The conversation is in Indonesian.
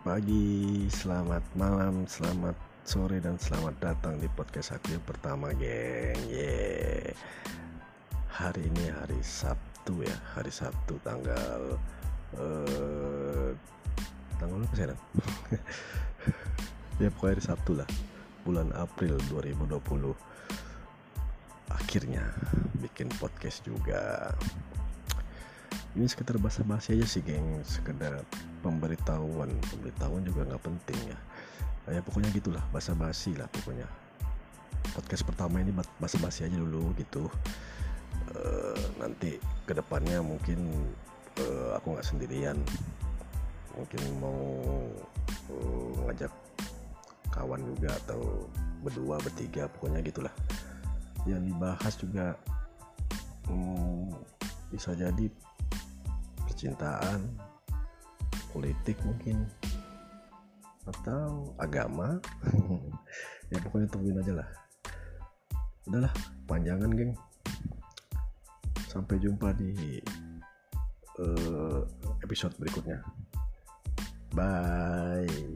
pagi, selamat malam, selamat sore dan selamat datang di podcast aku yang pertama, geng. Yeah. Hari ini hari Sabtu ya, hari Sabtu tanggal uh, tanggal apa sih? ya pokoknya hari Sabtu lah, bulan April 2020. Akhirnya bikin podcast juga ini sekedar basa-basi aja sih geng. Sekedar pemberitahuan. Pemberitahuan juga nggak penting ya. Ya pokoknya gitulah. Basa-basi lah pokoknya. Podcast pertama ini basa-basi aja dulu gitu. Uh, nanti ke depannya mungkin uh, aku nggak sendirian. Mungkin mau uh, ngajak kawan juga atau berdua bertiga pokoknya gitulah. Yang dibahas juga hmm, bisa jadi percintaan politik mungkin atau agama. Ya pokoknya tungguin aja lah. Udahlah panjangan geng. Sampai jumpa di uh, episode berikutnya. Bye